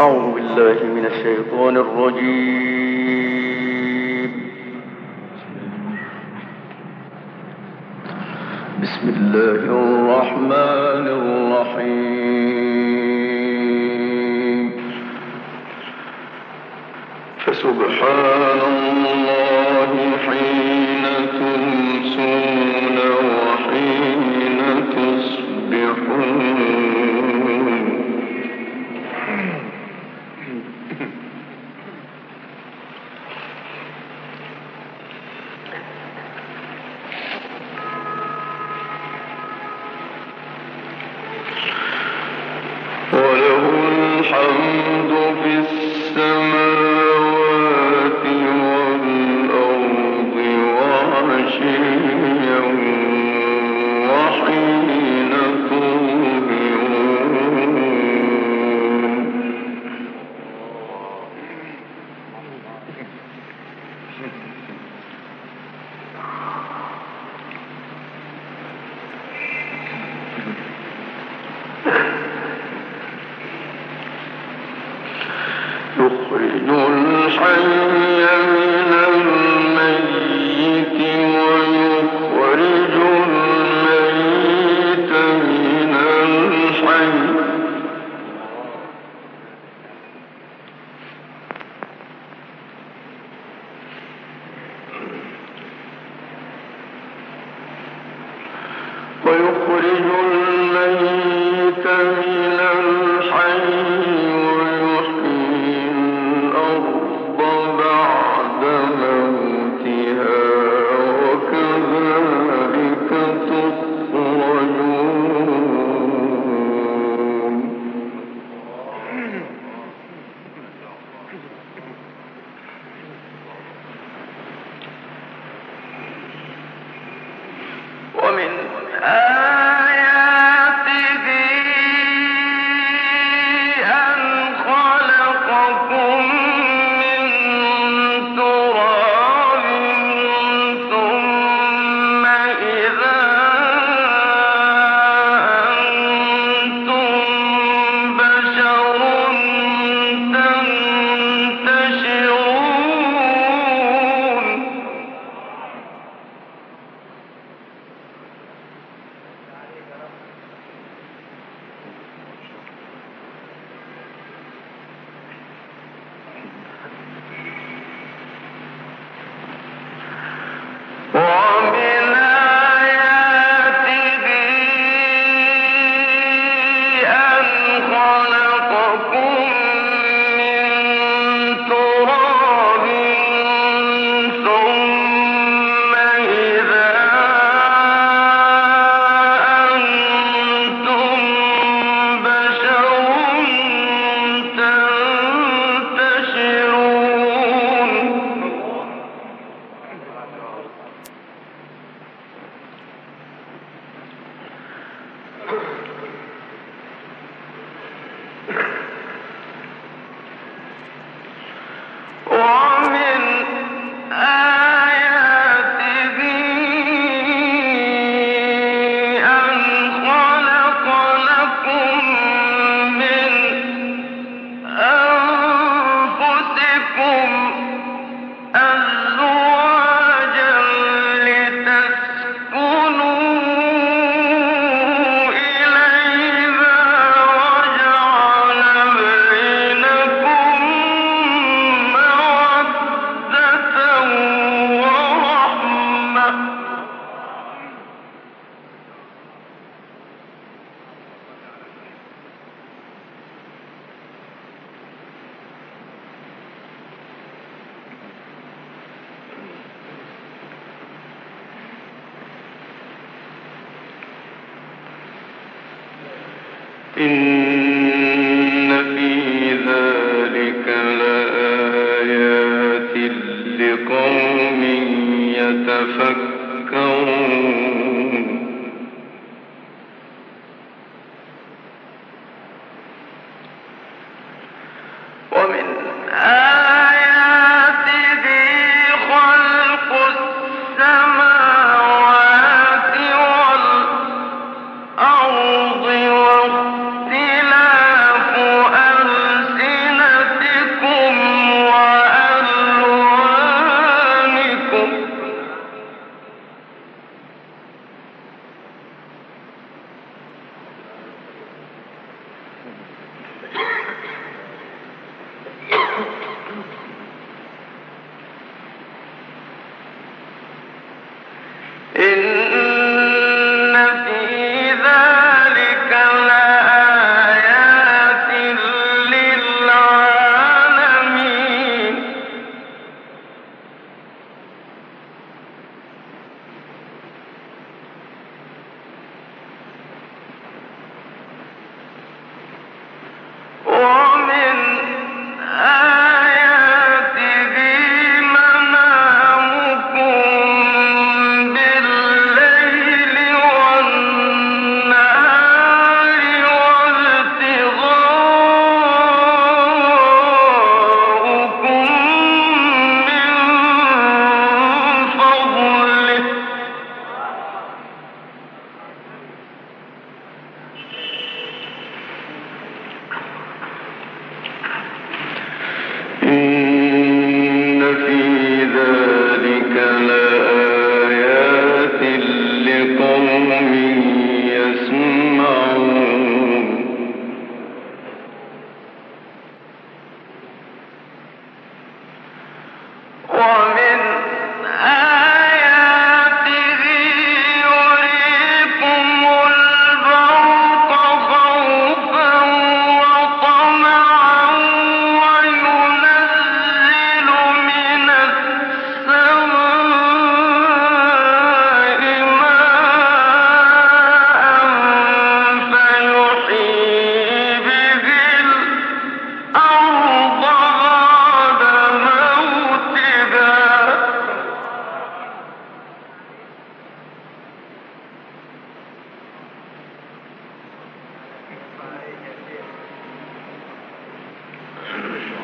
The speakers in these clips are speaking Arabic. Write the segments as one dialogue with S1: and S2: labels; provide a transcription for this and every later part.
S1: أعوذ بالله من الشيطان الرجيم. بسم الله الرحمن الرحيم. فسبحان الله حين تنزل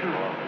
S2: sure.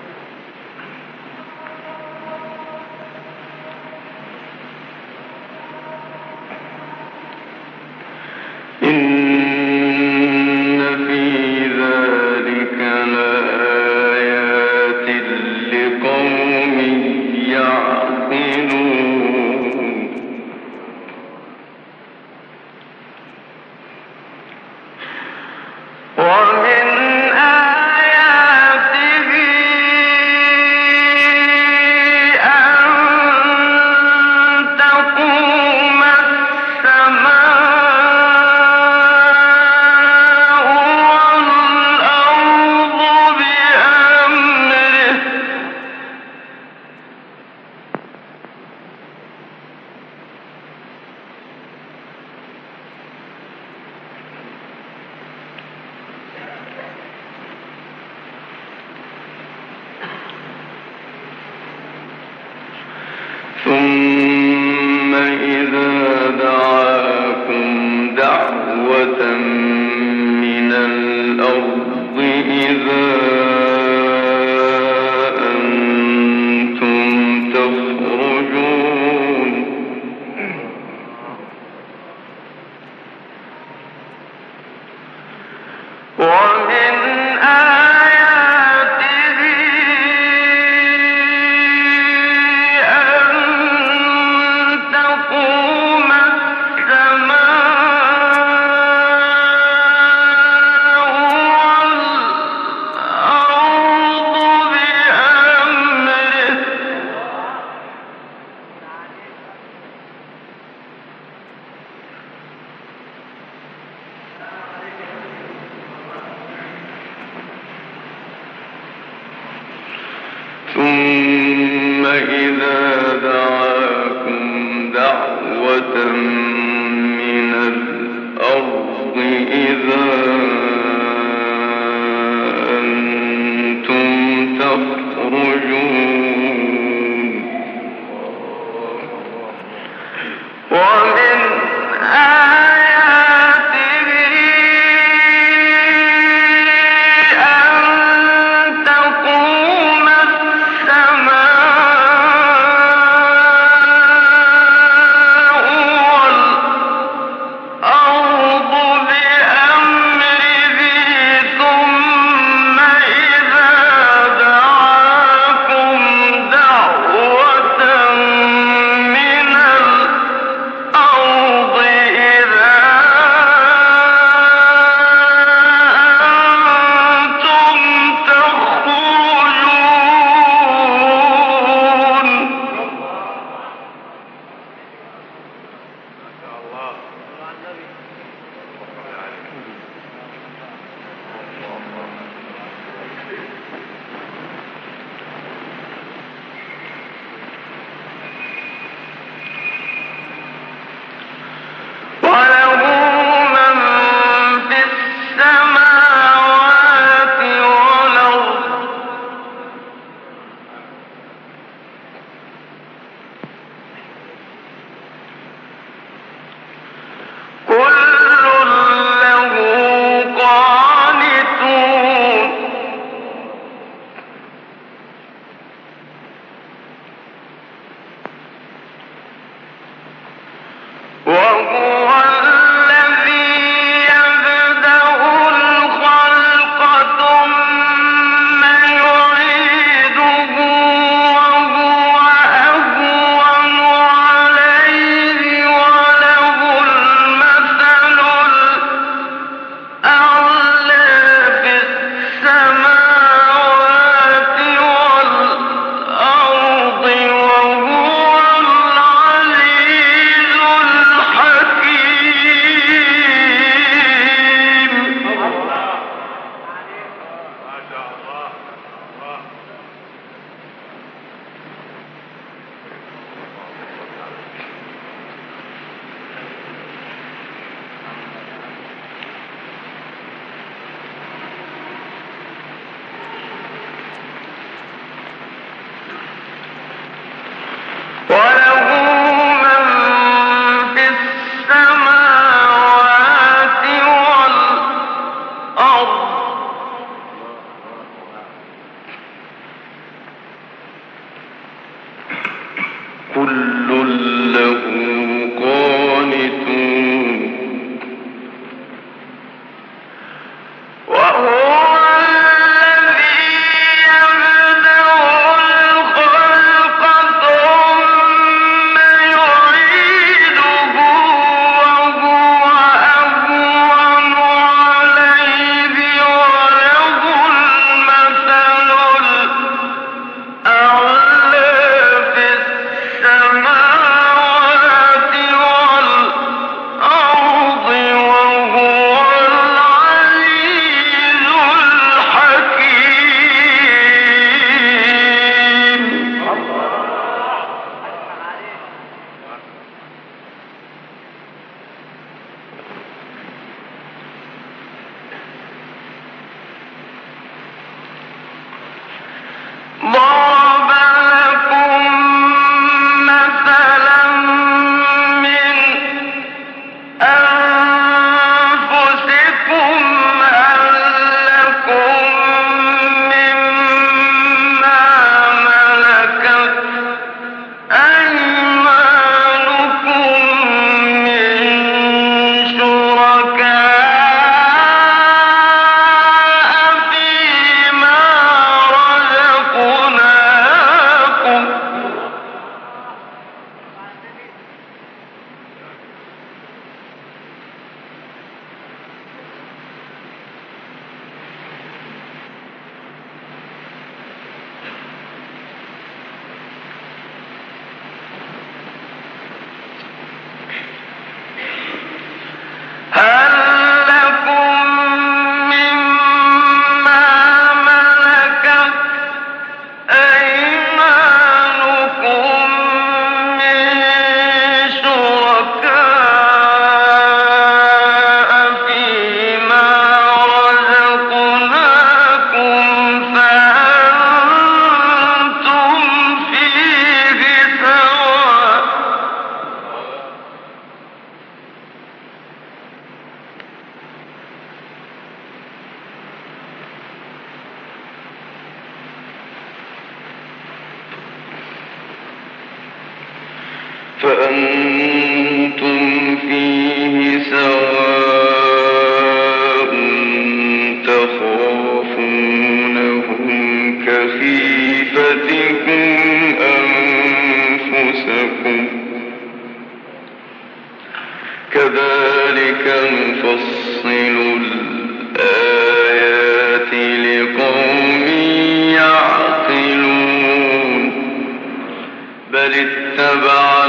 S2: فأقم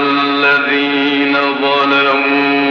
S2: وجهك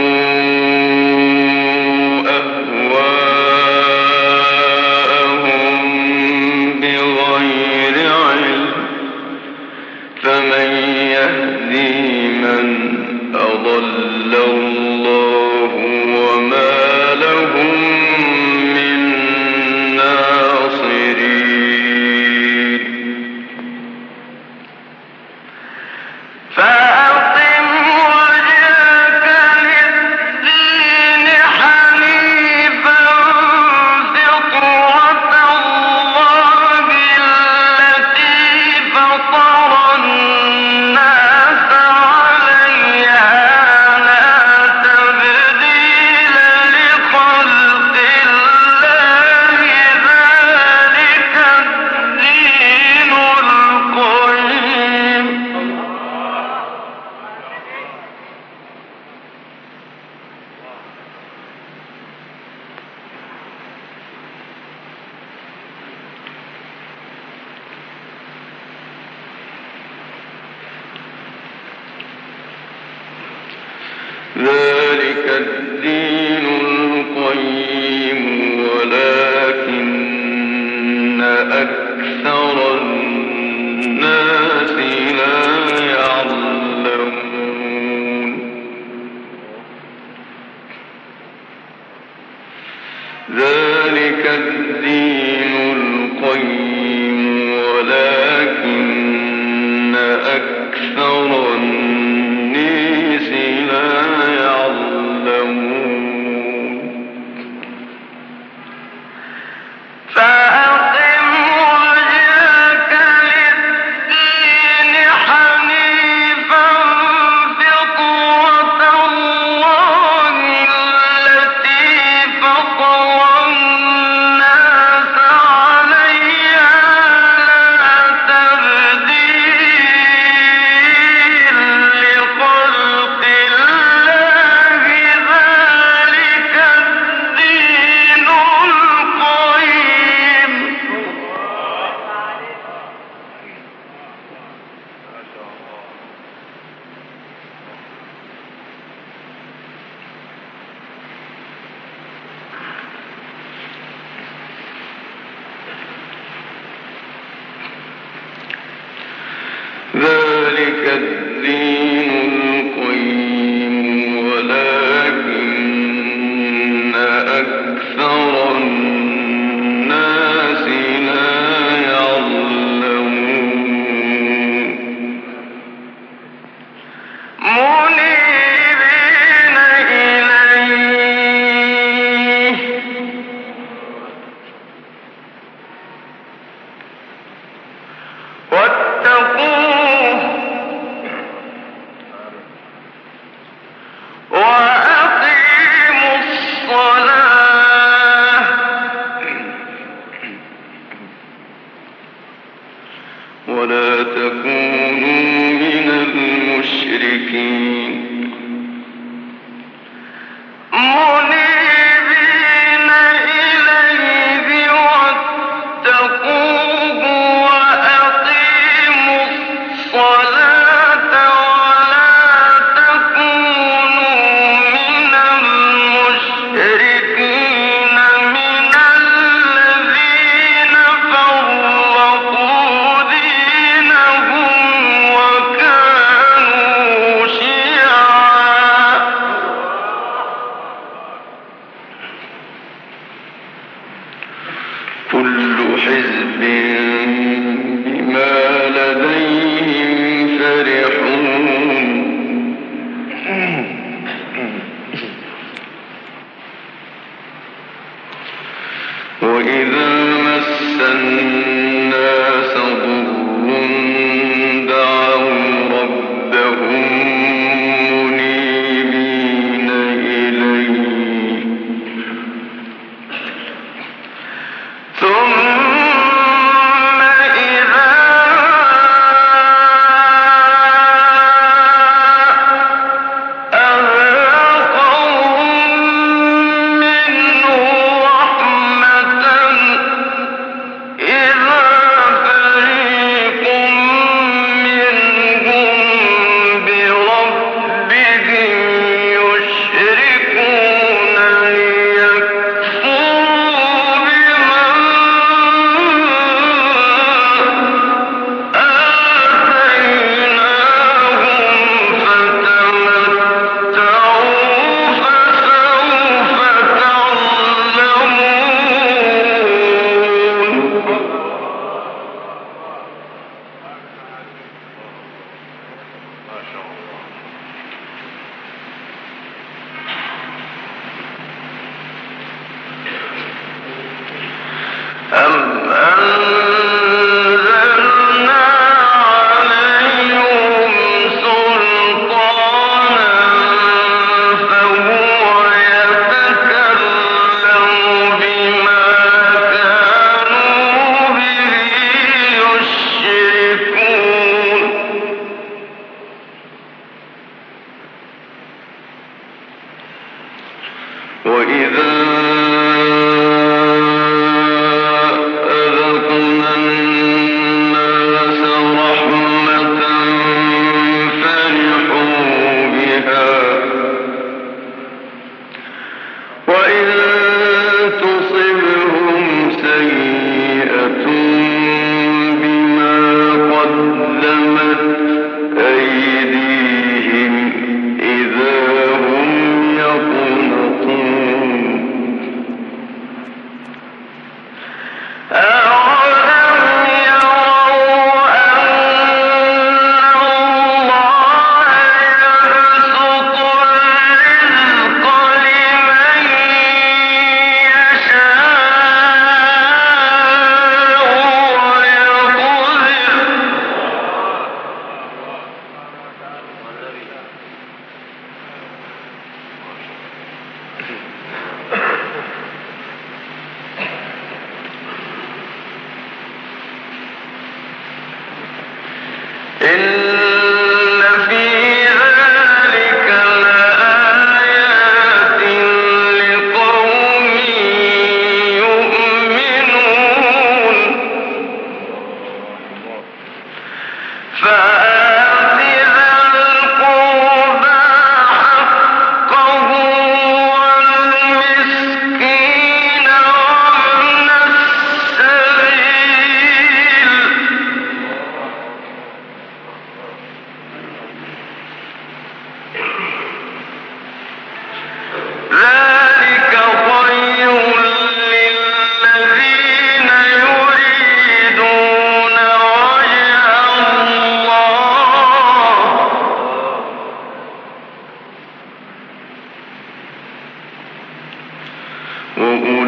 S1: good. Mm-mm.